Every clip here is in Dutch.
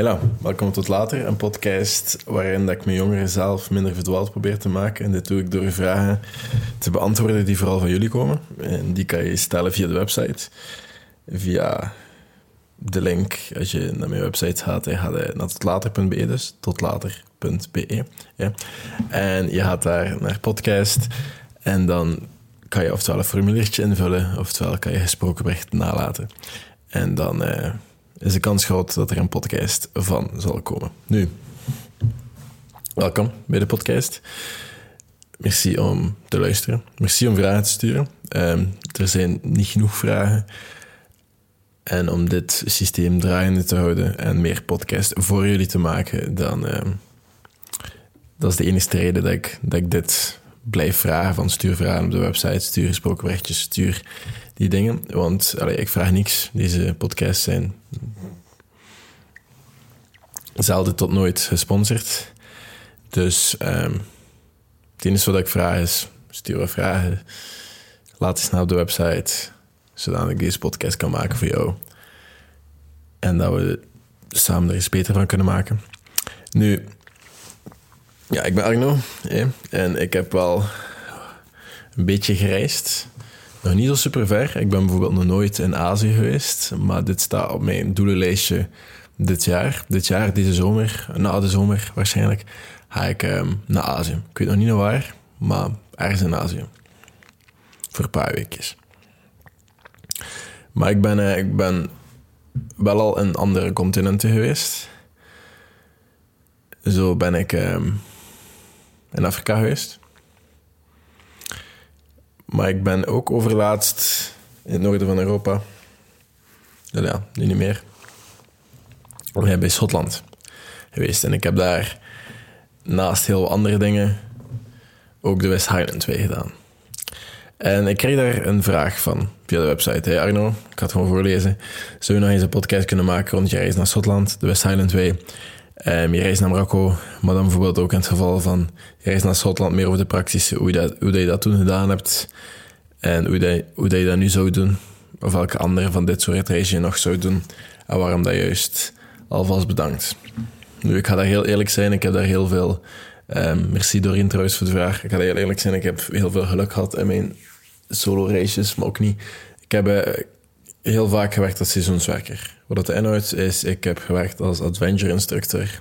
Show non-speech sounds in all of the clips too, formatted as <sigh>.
Hela, welkom tot later. Een podcast waarin dat ik mijn jongeren zelf minder verdwaald probeer te maken. En dit doe ik door vragen te beantwoorden die vooral van jullie komen. En die kan je stellen via de website. Via de link, als je naar mijn website gaat, je gaat naar totlater.be, dus totlater.be. Ja. En je gaat daar naar podcast en dan kan je oftewel een formuliertje invullen, oftewel kan je gesproken bericht nalaten. En dan... Uh, is de kans groot dat er een podcast van zal komen. Nu, welkom bij de podcast. Merci om te luisteren. Merci om vragen te sturen. Ehm, er zijn niet genoeg vragen. En om dit systeem draaiende te houden en meer podcast voor jullie te maken, dan uh, dat is de enige reden dat ik, dat ik dit blijf vragen. Van stuur vragen op de website, stuur gesproken berichtjes, stuur die dingen. Want ik vraag niks. Deze podcasts zijn zelden tot nooit gesponsord. Dus um, het enige wat ik vraag is: stuur vragen. Laat eens naar op de website, zodat ik deze podcast kan maken voor jou. En dat we samen er iets beter van kunnen maken. Nu, ja, ik ben Arno en ik heb wel een beetje gereisd. Nog niet zo super ver. Ik ben bijvoorbeeld nog nooit in Azië geweest, maar dit staat op mijn doelenlijstje dit jaar. Dit jaar, deze zomer, na de zomer waarschijnlijk, ga ik um, naar Azië. Ik weet nog niet naar waar, maar ergens in Azië. Voor een paar weekjes. Maar ik ben, uh, ik ben wel al in andere continenten geweest. Zo ben ik um, in Afrika geweest. Maar ik ben ook overlaatst in het noorden van Europa. Ja, nu niet meer. Bij Schotland geweest. En ik heb daar naast heel andere dingen ook de West Highland 2 gedaan. En ik kreeg daar een vraag van via de website. Hey Arno, ik het gewoon voorlezen. Zou je nog eens een podcast kunnen maken rond je reis naar Schotland, de West Highland 2? Um, je reis naar Marokko, maar dan bijvoorbeeld ook in het geval van je reis naar Schotland, meer over de praktische, hoe, dat, hoe je dat toen gedaan hebt en hoe, dat, hoe je dat nu zou doen, of welke andere van dit soort reizen je nog zou doen en waarom dat juist. Alvast bedankt. Nu, ik ga daar heel eerlijk zijn, ik heb daar heel veel... Um, merci Doreen trouwens voor de vraag. Ik ga heel eerlijk zijn, ik heb heel veel geluk gehad in mijn solo-races, maar ook niet. Ik heb uh, heel vaak gewerkt als seizoenswerker. Wat dat de inhoud is, ik heb gewerkt als adventure instructor.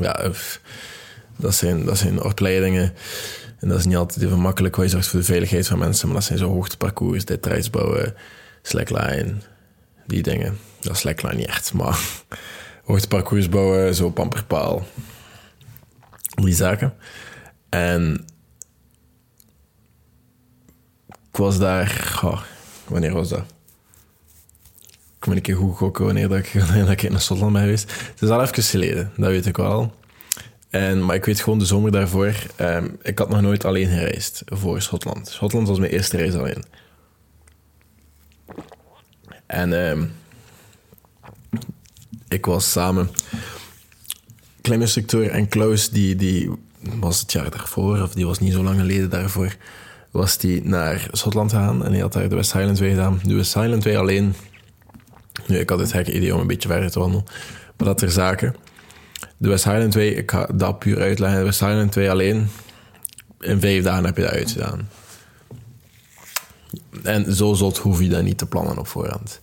Ja, dat zijn, dat zijn opleidingen. En dat is niet altijd even makkelijk, waar je zorgt voor de veiligheid van mensen. Maar dat zijn zo hoogteparcours, details bouwen, slackline, die dingen. Dat is slackline niet echt, maar <laughs> hoogteparcours bouwen, zo pamperpaal. Die zaken. En ik was daar, wanneer was dat? Ik moet een keer goed gokken wanneer, dat ik, <laughs> ik naar Schotland ben geweest. Het is al even geleden, dat weet ik wel. En, maar ik weet gewoon de zomer daarvoor, um, ik had nog nooit alleen gereisd voor Schotland. Schotland was mijn eerste reis alleen. En um, ik was samen kliminstructeur en Klaus, die, die was het jaar daarvoor, of die was niet zo lang geleden daarvoor, was die naar Schotland gegaan en hij had daar de West Highland 2 gedaan. De West Highland 2 alleen. Nu, ik had het gekke idee om een beetje verder te wandelen, maar dat er zaken. De West Highland 2, ik ga dat puur uitleggen. De West Highland 2 alleen, in vijf dagen heb je dat uitgedaan. En zo zot hoef je dat niet te plannen op voorhand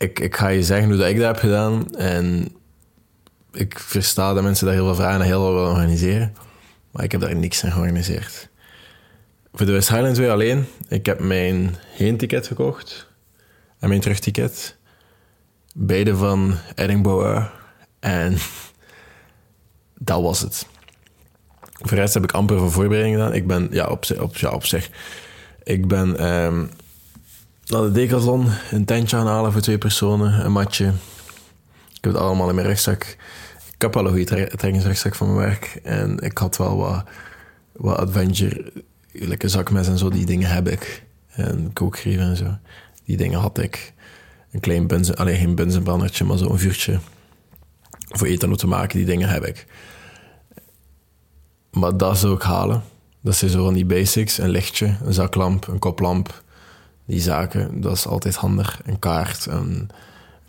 ik, ik ga je zeggen hoe dat ik dat heb gedaan. En ik versta dat mensen daar heel veel vragen en heel veel willen organiseren. Maar ik heb daar niks aan georganiseerd. Voor de West Highlands weer alleen. Ik heb mijn heen-ticket gekocht. En mijn terugticket. Beide van Edinburgh. En <laughs> dat was het. Voor de rest heb ik amper van voorbereiding gedaan. Ik ben, ja, op, op, ja, op zich. Ik ben um, naar de Decathlon een tentje aanhalen voor twee personen, een matje. Ik heb het allemaal in mijn rugzak. Ik heb wel een goede trainingsrugzak van mijn werk. En ik had wel wat, wat adventure, lekker zakmes en zo, die dingen heb ik. En kookgrieven en zo. Die dingen had ik. Een klein bunzen, alleen geen bunzenbrandertje, maar zo'n vuurtje. Voor eten te maken, die dingen heb ik. Maar dat zou ik halen. Dat zijn zo van die basics. Een lichtje, een zaklamp, een koplamp die zaken. Dat is altijd handig. Een kaart, een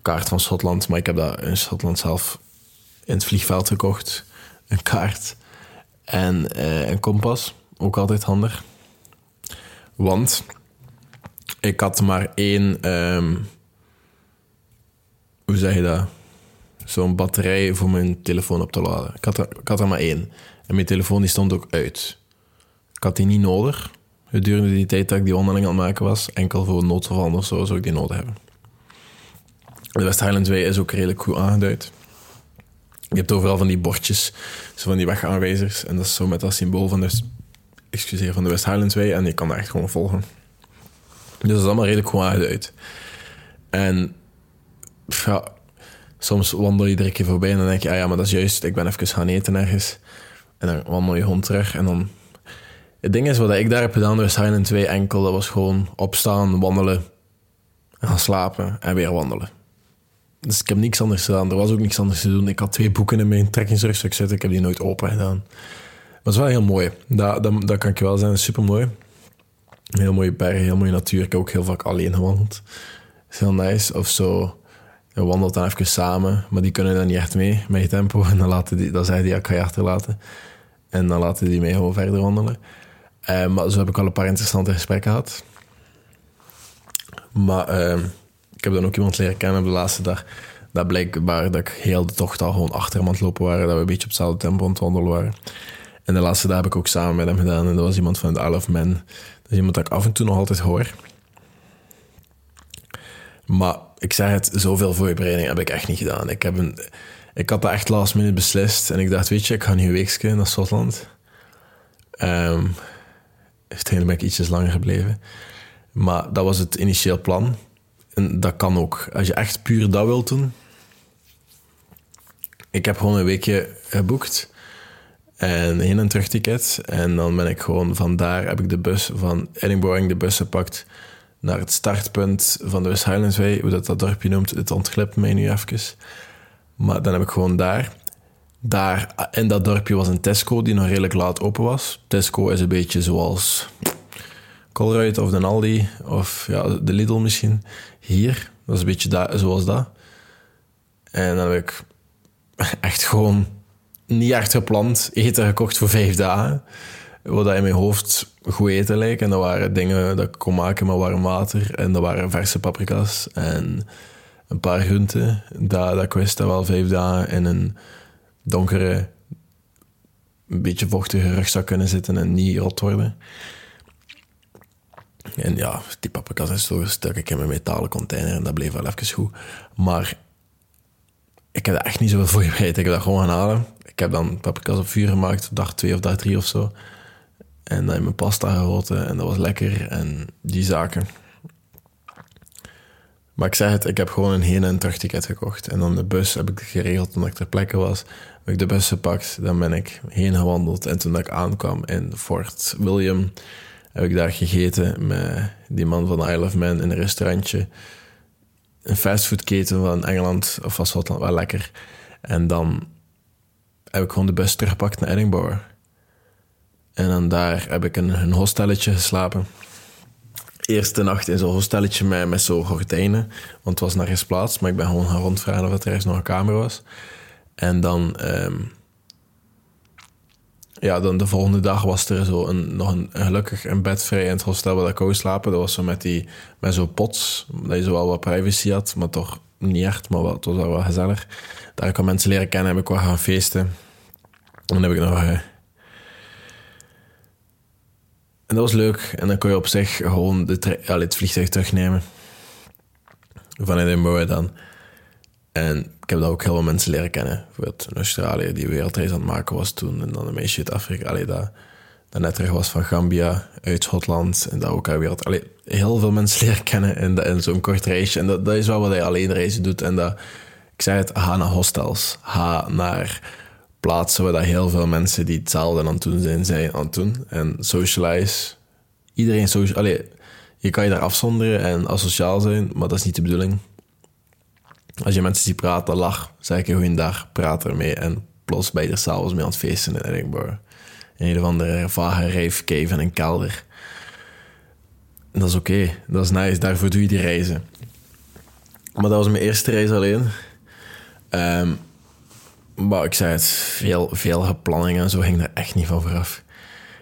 kaart van Schotland, maar ik heb dat in Schotland zelf in het vliegveld gekocht. Een kaart en eh, een kompas, ook altijd handig. Want ik had maar één, ehm, hoe zeg je dat? Zo'n batterij voor mijn telefoon op te laden. Ik had, er, ik had er maar één. En mijn telefoon die stond ook uit. Ik had die niet nodig gedurende die tijd dat ik die wandeling aan het maken was. Enkel voor noodgevallen of zo zou ik die nodig hebben. De West Highland Way is ook redelijk goed aangeduid. Je hebt overal van die bordjes, zo van die wegaanwijzers. En dat is zo met dat symbool van de, excuseer, van de West Highlands Way. En je kan daar echt gewoon volgen. Dus dat is allemaal redelijk goed aangeduid. En ja, soms wandel je er een keer voorbij en dan denk je, ah ja, maar dat is juist, ik ben even gaan eten ergens. En dan wandel je hond terug en dan... Het ding is, wat ik daar heb gedaan, de West Highland 2 enkel, dat was gewoon opstaan, wandelen, gaan slapen en weer wandelen. Dus ik heb niks anders gedaan. Er was ook niks anders te doen. Ik had twee boeken in mijn trekkingsrugzak zitten. Ik heb die nooit open gedaan. Maar het is wel heel mooi. Dat, dat, dat kan ik wel zeggen. Super mooi. Heel mooie bergen, heel mooie natuur. Ik heb ook heel vaak alleen gewandeld. is heel nice. Of zo. Je wandelt dan even samen, maar die kunnen dan niet echt mee met je tempo. <laughs> En dan, laten die, dan zeggen die, ja, ik ga je achterlaten. En dan laten die mee gewoon verder wandelen. Uh, maar zo heb ik al een paar interessante gesprekken gehad. Maar uh, ik heb dan ook iemand leren kennen op de laatste dag. Dat blijkbaar dat ik heel de tocht al gewoon achter hem aan het lopen waren. Dat we een beetje op hetzelfde tempo aan het wandelen waren. En de laatste dag heb ik ook samen met hem gedaan. En dat was iemand van het Isle of Man. Dat is iemand dat ik af en toe nog altijd hoor. Maar ik zeg het, zoveel voorbereiding heb ik echt niet gedaan. Ik, heb een, ik had dat echt last minute beslist. En ik dacht, weet je, ik ga nu een weekje naar Schotland. Um, uiteindelijk ben ik ietsjes langer gebleven. Maar dat was het initieel plan. En dat kan ook. Als je echt puur dat wilt doen. Ik heb gewoon een weekje geboekt. En heen en terug ticket. En dan ben ik gewoon van daar heb ik de bus van Edinburgh de bus gepakt naar het startpunt van de West Highlands Way. Hoe dat, dat dorpje noemt, het ontglipt mij nu even. Maar dan heb ik gewoon daar. Daar in dat dorpje was een Tesco die nog redelijk laat open was. Tesco is een beetje zoals Colruyt of de Aldi of ja, de Lidl misschien. Hier, dat is een beetje da zoals dat. En dan heb ik <laughs> echt gewoon niet echt gepland eten gekocht voor vijf dagen. Wat in mijn hoofd goed eten lijkt. En dat waren dingen dat ik kon maken met warm water. En dat waren verse paprika's en een paar groenten. Dat, dat ik wist dat wel vijf dagen in een donkere, een beetje vochtige rugzak kunnen zitten en niet rot worden. En ja, die paprika's is zo stuk ik in mijn metalen container en dat bleef wel even goed. Maar ik heb er echt niet zoveel voor voorbereid. Ik heb dat gewoon gaan halen. Heb dan paprika's op vuur gemaakt, dag twee of dag drie of zo. En dan in mijn pasta gegoten en dat was lekker. En die zaken. Maar ik zeg het, ik heb gewoon een heen- en terugticket gekocht. En dan de bus heb ik geregeld toen ik ter plekke was. Heb ik de bus gepakt, dan ben ik heen gewandeld. En toen ik aankwam in Fort William heb ik daar gegeten met die man van Isle of Man in een restaurantje. Een fastfoodketen van Engeland of van Schotland, wel lekker. En dan heb ik gewoon de bus teruggepakt naar Edinburgh. En dan daar heb ik in een hostelletje geslapen. Eerste nacht in zo'n hostelletje met, met zo'n gordijnen. Want het was nergens plaats, maar ik ben gewoon gaan rondvragen of er ergens nog een kamer was. En dan... Um, ja, dan de volgende dag was er zo een, nog een, gelukkig een bed vrij in het hostel waar ik kon slapen. Dat was zo met, die, met zo'n pots, dat je zo wel wat privacy had, maar toch niet echt, maar wel, het was wel gezellig. Daar kon mensen leren kennen, heb ik wel gaan feesten. En dan heb ik nog... Uh, en dat was leuk. En dan kon je op zich gewoon de het vliegtuig terugnemen. Van Edinburgh dan. En ik heb daar ook heel veel mensen leren kennen. Bijvoorbeeld in Australië, die wereldreis aan het maken was toen. En dan een meisje uit Afrika, allee, dat, dat net terug was van Gambia, uit Schotland. En dat ook wereld... Allee, heel veel mensen <laughs> leren kennen in, zo'n kort reisje. En dat, dat is wel wat hij alleen reizen doet. En dat, ik zei het, ga naar hostels. Ga naar plaatsen waar dat heel veel mensen die hetzelfde aan het doen zijn, zijn aan doen. En socialize. Iedereen social... Allee, je kan je daar afzonderen en asociaal zijn, maar dat is niet de bedoeling. Als je mensen ziet praten, lach, zeg je goeiedag, praat ermee en plots ben je er s'avonds mee aan het feesten in Edinburgh. Een of andere vage cave in een kelder. En dat is oké, dat is nice, daarvoor doe je die reizen. Maar dat was mijn eerste reis alleen. Ehm, maar ik zei het, veel, veel geplanning en zo ging er echt niet van vooraf.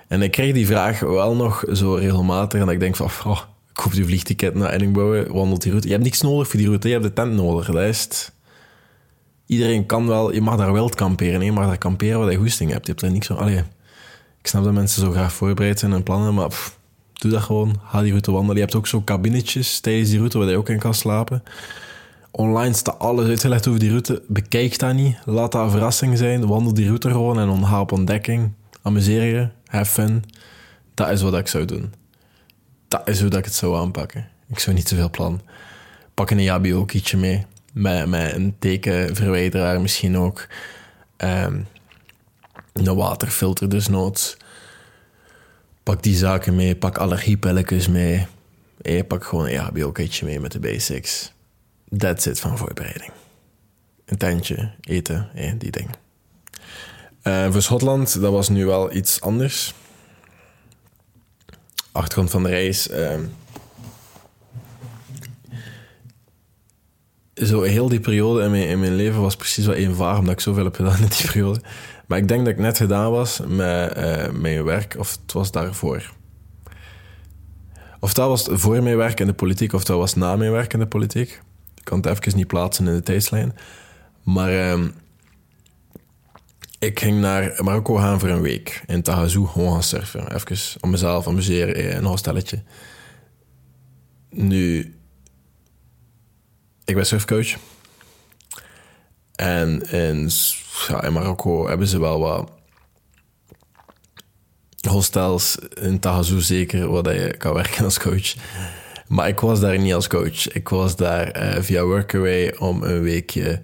En ik kreeg die vraag wel nog zo regelmatig. En ik denk van, oh, ik vliegticket naar Edinburgh, wandelt die route. Je hebt niks nodig voor die route, je hebt de tent nodig. Het. Iedereen kan wel, je mag daar wild kamperen. Je mag daar kamperen wat je goesting hebt. Je hebt er niks van, allee, ik snap dat mensen zo graag voorbereid zijn en plannen, maar doe dat gewoon. Ga die route wandelen. Je hebt ook zo kabinetjes tijdens die route waar je ook in kan slapen. Online staat alles uitgelegd over die route. Bekijk dat niet. Laat dat een verrassing zijn. Wandel die route gewoon en ga op ontdekking. Amuseer je. Have fun. Dat is wat ik zou doen. Dat is hoe dat ik het zou aanpakken. Ik zou niet te veel plan. Pak een Yabio-kietje mee. Met, met een tekenverwijderaar misschien ook. Um, een waterfilter dus noods. Pak die zaken mee. Pak allergiepelletjes mee. Hey, pak gewoon een Yabio-kitje mee met de basics. That's it van voorbereiding. Een tentje, eten, hey, die dingen. Uh, voor Schotland, dat was nu wel iets anders. Achtergrond van de reis. Uh, zo heel die periode in mijn, leven was precies wat eenvoudig, omdat ik zoveel heb gedaan in die periode. Maar ik denk dat ik net gedaan was met uh, mijn werk, of het was daarvoor. Of dat was voor mijn werk in de politiek, of dat was na mijn werk in de politiek. Ik kan het even niet plaatsen in de tijdslijn. Maar uh, ik ging naar Marokko gaan voor een week. In Tahazou gewoon gaan surfen. Even om mezelf amuseren in een hostelletje. Nu, ik ben surfcoach. En in, ja, in Marokko hebben ze wel wat hostels in Tahazou zeker, waar je kan werken als coach. Maar ik was daar niet als coach. Ik was daar uh, via Workaway om een weekje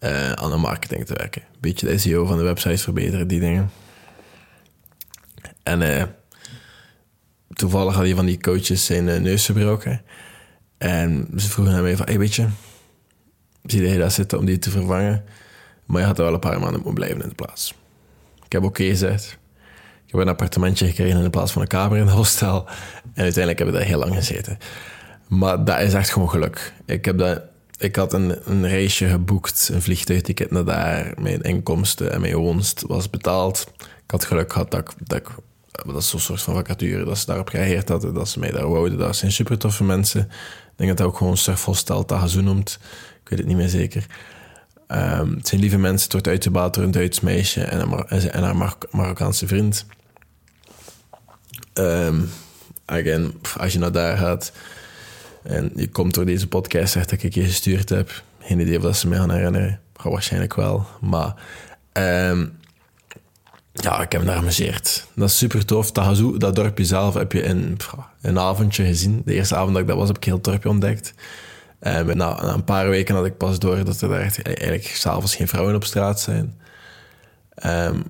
uh, aan de marketing te werken. Een beetje de SEO van de website verbeteren, die dingen. En uh, toevallig had een van die coaches zijn neus gebroken. En ze vroegen aan mij van, hey, weet je, zie je daar zitten om die te vervangen? Maar je had er wel een paar maanden moeten blijven in de plaats. Ik heb oké gezegd. Ik heb een appartementje gekregen in de plaats van een kamer in het hostel. En uiteindelijk heb ik daar heel lang gezeten. Maar dat is echt gewoon geluk. Ik, heb dat, ik had een, een reisje geboekt, een vliegtuigticket naar daar. Mijn inkomsten en mijn woonst was betaald. Ik had geluk gehad dat ik, dat dat is zo'n soort van vacature, dat ze daarop gereageerd hadden, dat ze mij daar wouden. Dat zijn super toffe mensen. Ik denk dat dat ook gewoon surfhostel Tahazoo noemt. Ik weet het niet meer zeker. Um, het zijn lieve mensen, het wordt uitgebaat door een Duits meisje en, en haar Mar Marokkaanse vriend. Um, again, als je naar daar gaat en je komt door deze podcast, zegt dat ik je gestuurd heb. Geen idee of dat ze mij gaan herinneren. Waarschijnlijk wel. Maar um, ja, ik heb me daar amuseerd. Dat is super tof. Tahazoo, dat dorpje zelf, heb je in een avondje gezien. De eerste avond dat ik dat was, heb ik heel het dorpje ontdekt. En na, na, een paar weken had ik pas door dat er daar echt, eigenlijk s'avonds geen vrouwen op straat zijn. Um,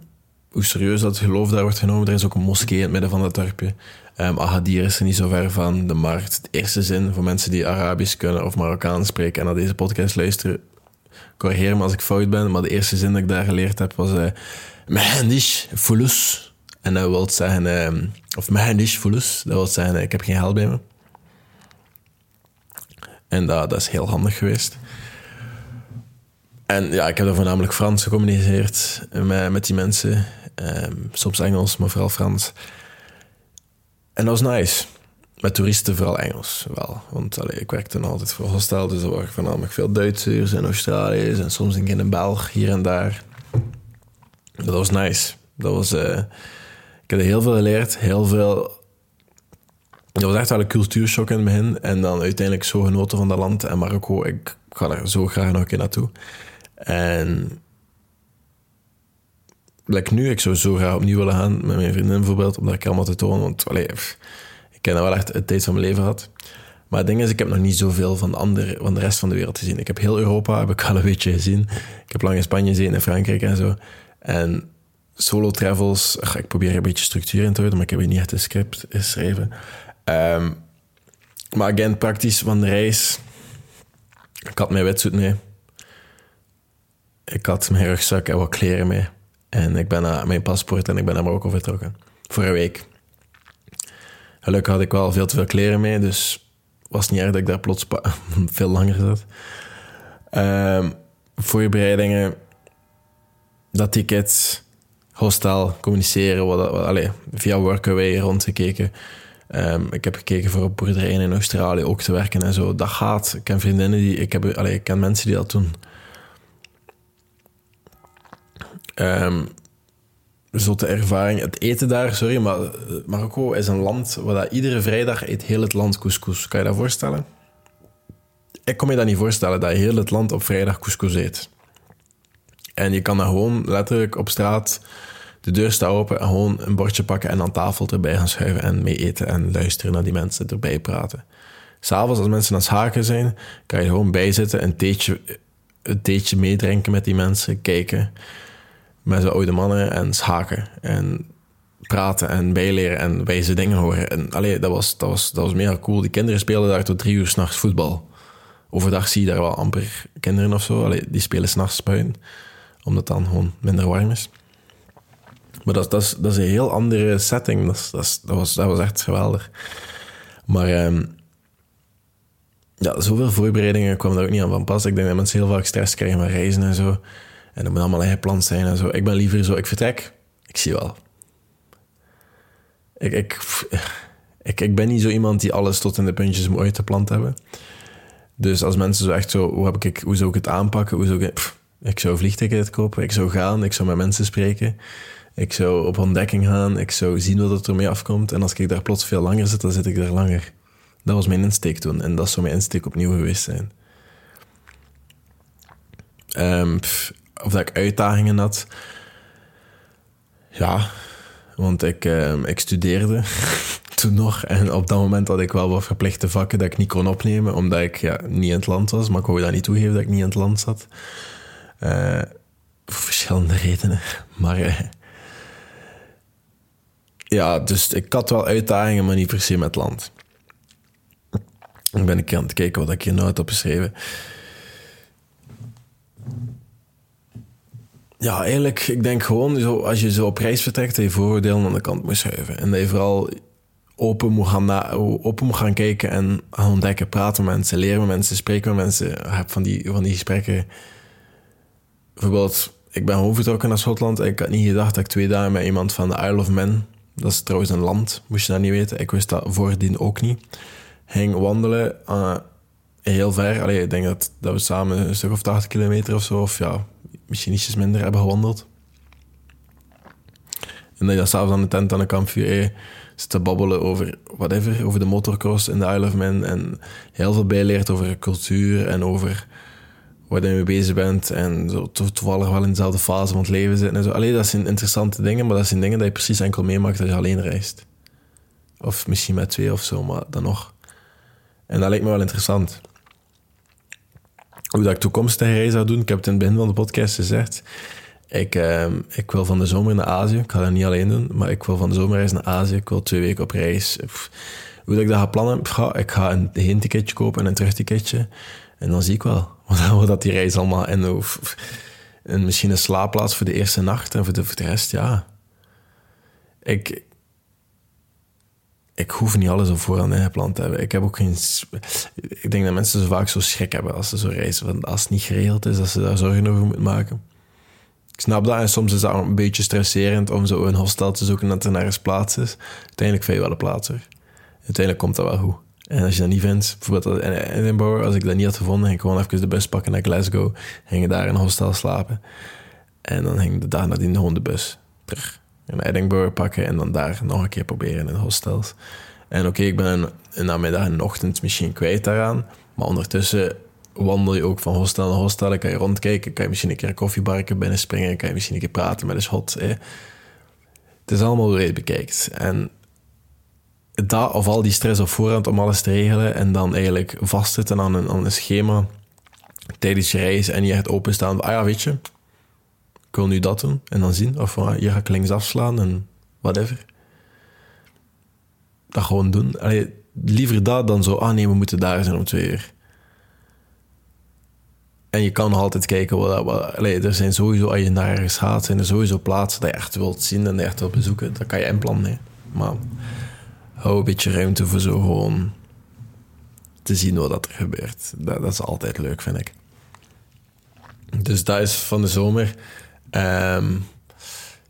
hoe serieus dat geloof daar wordt genomen. Er is ook een moskee in het midden van dat dorpje. Um, is er niet zo ver van. De markt, de eerste zin voor mensen die Arabisch kunnen of Marokkaans spreken en naar deze podcast luisteren. Corrigeer me als ik fout ben, maar de eerste zin dat ik daar geleerd heb was... Uh, Mehendish fulus. En dat wil zeggen... Uh, of Mehendish fulus. Dat wil zeggen, ik heb geen geld bij me. En dat, dat is heel handig geweest. En ja, ik heb er voornamelijk Frans gecommuniceerd met, met die mensen. Um, soms Engels, maar vooral Frans. En dat was nice. Met toeristen vooral Engels wel. Want allee, ik werkte dan altijd voor hostel, dus er waren voornamelijk veel Duitsers en Australiërs en soms een keer Belg hier en daar. Dat was nice. Dat was, uh, ik heb heel veel geleerd, heel veel. Dat was echt wel een cultuurshock in het begin. En dan uiteindelijk zo genoten van dat land. En Marokko, ik ga er zo graag nog een keer naartoe. En like nu, ik zou zo graag opnieuw willen gaan met mijn vriendin bijvoorbeeld, om dat allemaal te tonen. Want allee, ik heb wel echt het tijd van mijn leven gehad. Maar het ding is, ik heb nog niet zoveel van de, andere, van de rest van de wereld gezien. Ik heb heel Europa heb ik al een beetje gezien. Ik heb lang in Spanje gezien, in Frankrijk en zo. En solo travels, ach, ik probeer een beetje structuur in te houden, maar ik heb hier niet echt een script geschreven. Um, maar again, praktisch van de reis. Ik had mijn wetsuit mee. Ik had mijn rugzak en wat kleren mee. En ik ben mijn paspoort en ik ben naar Marokko vertrokken. Voor een week. Gelukkig had ik wel veel te veel kleren mee, dus was niet erg dat ik daar plots <laughs> veel langer zat. Ehm, voorbereidingen, dat ticket, hostel, communiceren, wat, wat, allez, via Workaway rondgekeken. Um, ik heb gekeken voor op boerderijen in Australië ook te werken en zo. Dat gaat. Ik ken vriendinnen die... Ik, heb, allez, ik ken mensen die dat doen. Um, zotte ervaring. Het eten daar, sorry, maar Marokko is een land waar dat iedere vrijdag eet heel het land couscous. Kan je dat voorstellen? Ik kan me dat niet voorstellen, dat heel het land op vrijdag couscous eet. En je kan dan gewoon letterlijk op straat de deur staan open en gewoon een bordje pakken en aan tafel erbij gaan schuiven en mee eten en luisteren naar die mensen erbij praten. S'avonds, als mensen aan het haken zijn, kan je gewoon bijzitten, een theetje, een theetje meedrinken met die mensen, kijken met zo'n oude mannen en schaken en praten en bijleren en wijze dingen horen. En allee, dat was, dat was, dat was mega cool. Die kinderen spelen daar tot drie uur s'nachts voetbal. Overdag zie je daar wel amper kinderen of zo. Allee, die spelen s'nachts buiten, omdat het dan gewoon minder warm is. Maar dat, dat, is, dat is een heel andere setting. Dat, dat, was, dat was echt geweldig. Maar um, ja, zoveel voorbereidingen kwam daar ook niet aan van pas. Ik denk dat mensen heel vaak stress krijgen met reizen en zo. En dat moet allemaal ingepland zijn en zo. Ik ben liever zo, ik vertrek, ik zie wel. Ik, ik, ik, ik ben niet zo iemand die alles tot in de puntjes moet uitgepland hebben. Dus als mensen zo echt zo, hoe, heb ik, hoe zou ik het aanpakken? Hoe zou ik, ik zou vliegticket kopen, ik zou gaan, ik zou met mensen spreken. Ik zou op ontdekking gaan, ik zou zien wat er mee afkomt. En als ik daar plots veel langer zit, dan zit ik daar langer. Dat was mijn insteek toen. En dat zou mijn insteek opnieuw geweest zijn. Um, of dat ik uitdagingen had. Ja, want ik, ik studeerde <laughs> toen nog. En op dat moment had ik wel wat verplichte vakken dat ik niet kon opnemen, omdat ik ja, niet in het land was. Maar ik wou dat niet toegeven dat ik niet in het land zat. Uh, verschillende redenen. <laughs> Maar uh, ja, dus ik had wel uitdagingen, maar niet per se met land. Dan ben ik aan het kijken wat ik hier nou had opgeschreven. Ja, eigenlijk, ik denk gewoon, zo, als je zo op reis vertrekt, dat je vooroordelen aan de kant moet schuiven. En dat je vooral open moet gaan, na, open moet gaan kijken en ontdekken, praten met mensen, leren met mensen, spreken met mensen. Ik heb van die, van die gesprekken. Bijvoorbeeld, ik ben gewoon vertrokken naar Schotland en ik had niet gedacht dat ik twee dagen met iemand van de Isle of Man, dat is trouwens een land, moest je dat niet weten, ik wist dat voordien ook niet, ging wandelen uh, heel ver. Allee, ik denk dat, dat we samen een stuk of 80 kilometer of zo, of ja, misschien ietsjes minder hebben gewandeld. En dat je dan s'avonds aan de tent aan de kampvuur zit te babbelen over whatever, over de motorcross in de Isle of Man. En heel veel bijleert over cultuur en over waar je mee bezig bent. En zo toevallig wel in dezelfde fase van het leven zitten en zo. Allee, dat zijn interessante dingen, maar dat zijn dingen die je precies enkel meemaakt als je alleen reist. Of misschien met twee of zo, maar dan nog. En dat lijkt me wel interessant hoe dat ik toekomstige reis zou doen. Ik heb het in het begin van de podcast gezegd. Ik, uh, ik wil van de zomer naar Azië. Ik ga dat niet alleen doen, maar ik wil van de zomer reis naar Azië. Ik wil twee weken op reis. Hoe ik dat ga plannen? Ik ga een heenticketje kopen en een terugticketje. En dan zie ik wel <laughs> wat dat die reis allemaal in of, en misschien een slaapplaats voor de eerste nacht en voor de, rest, ja. Ik, ik hoef niet alles op voorhand ingepland te hebben. Ik heb ook geen. Ik denk dat mensen zo vaak zo schrik hebben als ze zo reizen. Want als het niet geregeld is, dat ze daar zorgen over moeten maken. Ik snap dat en soms is dat een beetje stresserend om zo een hostel te zoeken dat er nergens plaats is. Uiteindelijk vind je wel een plaats er. Uiteindelijk komt dat wel goed. En als je dat niet vindt, bijvoorbeeld in Edinburgh, als ik dat niet had gevonden, ging ik gewoon even de bus pakken naar Glasgow, ging daar in een hostel slapen. En dan ging de dag nadien gewoon de bus terug in Edinburgh pakken en dan daar nog een keer proberen in hostels. En oké, ik ben een namiddag en ochtend misschien kwijt daaraan, maar ondertussen wandel je ook van hostel naar hostel, dan kan je rondkijken, kan je misschien een keer een koffiebarken binnenspringen, kan je misschien een keer praten met de schot. Het is allemaal hoe bekijkt. En dat of al die stress op voorhand om alles te regelen en dan eigenlijk vastzitten aan een, aan een schema tijdens je reis en je echt openstaan. Ah ja, weet je, ik wil nu dat doen en dan zien. Of uh, hier ga ik links afslaan en whatever. Dat gewoon doen. Allee, liever dat dan zo, ah nee, we moeten daar zijn om twee uur. En je kan altijd kijken, wat, er zijn sowieso, als je naar ergens gaat, zijn er sowieso plaatsen dat je echt wilt zien en echt wilt bezoeken. Dat kan je inplannen. Nee. Maar hou een beetje ruimte voor zo gewoon te zien wat er gebeurt. Dat, dat is altijd leuk, vind ik. Dus dat is van de zomer. Ehm,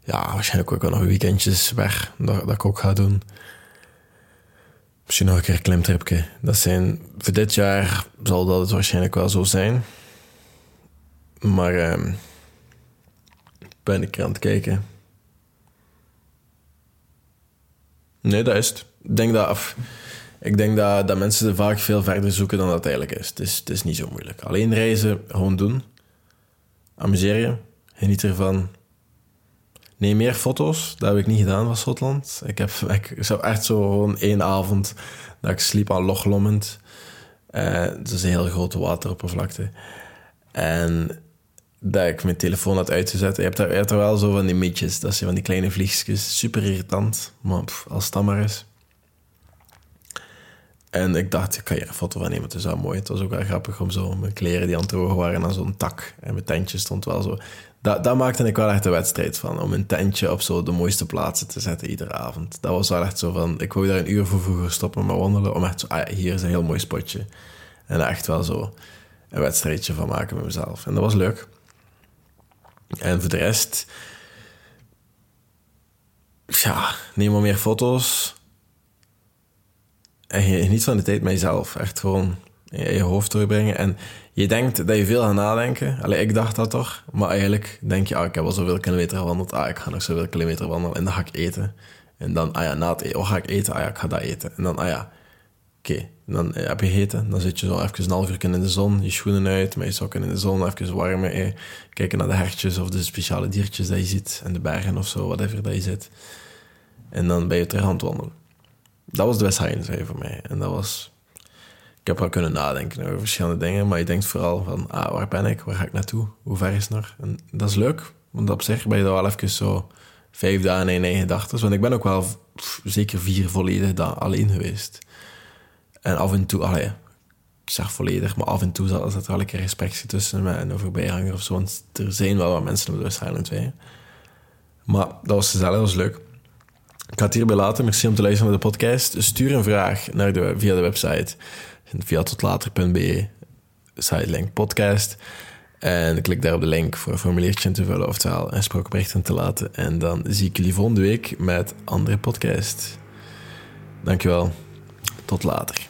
ja, waarschijnlijk ook wel nog weekendjes weg dat, dat ik ook ga doen. Misschien nog een keer een klimtripje. Dat zijn, voor dit jaar zal dat het waarschijnlijk wel zo zijn. Maar um, ben ik aan het kijken. Nee, dat is het. Ik denk dat, ik denk dat, dat mensen vaak veel verder zoeken dan dat eigenlijk is. Het is, het is niet zo moeilijk. Alleen reizen, gewoon doen. Amuseer je. Geniet ervan. Neem meer foto's. Dat heb ik niet gedaan van Schotland. Ik heb ik zou echt zo gewoon één avond dat ik sliep aan Loch Lomond. Uh, dat is een heel grote wateroppervlakte. En dat ik mijn telefoon had uitgezet. Je hebt er, je hebt er wel zo van die mietjes. Dat zijn van die kleine vliegjes. Super irritant. Maar als het dan maar is. En ik dacht, ik kan hier een foto van nemen. Het is wel mooi. Het was ook wel grappig om zo mijn kleren die aan het drogen waren aan zo'n tak. En mijn tentje stond wel zo. Dat, dat maakte ik wel echt een wedstrijd van. Om een tentje op zo de mooiste plaatsen te zetten iedere avond. Dat was wel echt zo van... Ik wou daar een uur voor vroeger stoppen met wandelen. Om echt. Ah, hier is een heel mooi spotje. En echt wel zo een wedstrijdje van maken met mezelf. En dat was leuk. En voor de rest... Ja, neem maar meer foto's. En je niet van de tijd met jezelf. Echt gewoon in je hoofd doorbrengen. En je denkt dat je veel gaat nadenken. Allee, ik dacht dat toch. Maar eigenlijk denk je, ah, ik heb al zoveel kilometer gewandeld. Ah, ik ga nog zoveel kilometer wandelen. En dan ga ik eten. En dan, ah ja, na het eten, oh, ga ik eten? Ah ja, ik ga dat eten. En dan, ah ja, oké. Dan eh, heb je gegeten. Dan zit je zo even een half uur in de zon. Je schoenen uit, met je sokken in de zon. Even warm. Eh, kijken naar de hertjes of de speciale diertjes dat je ziet. En de bergen of zo, whatever dat je zit. En dan ben je terug aan het wandelen. Dat was de West Highlands voor mij. En dat was... Ik heb wel kunnen nadenken over verschillende dingen, maar je denkt vooral van, ah, waar ben ik? Waar ga ik naartoe? Hoe ver is het nog? En dat is leuk, want op zich ben je er wel even zo vijf dagen in één gedachten. Want ik ben ook wel zeker vier volledige dagen alleen geweest. En af en toe, allee, ik zeg volledig, maar af en toe zat er wel een keer gesprekje tussen me en een voorbijganger of zo. Want er zijn wel wat mensen op de West Highlands Maar dat was gezellig, dat was leuk. Ik ga het hierbij laten. Merci om te luisteren naar de podcast. Stuur een vraag naar de, via de website via totlater.be link podcast. En klik daar op de link voor een formuliertje in te vullen, oftewel een spraakbericht in te laten. En dan zie ik jullie volgende week met andere podcast. Dankjewel. Tot later.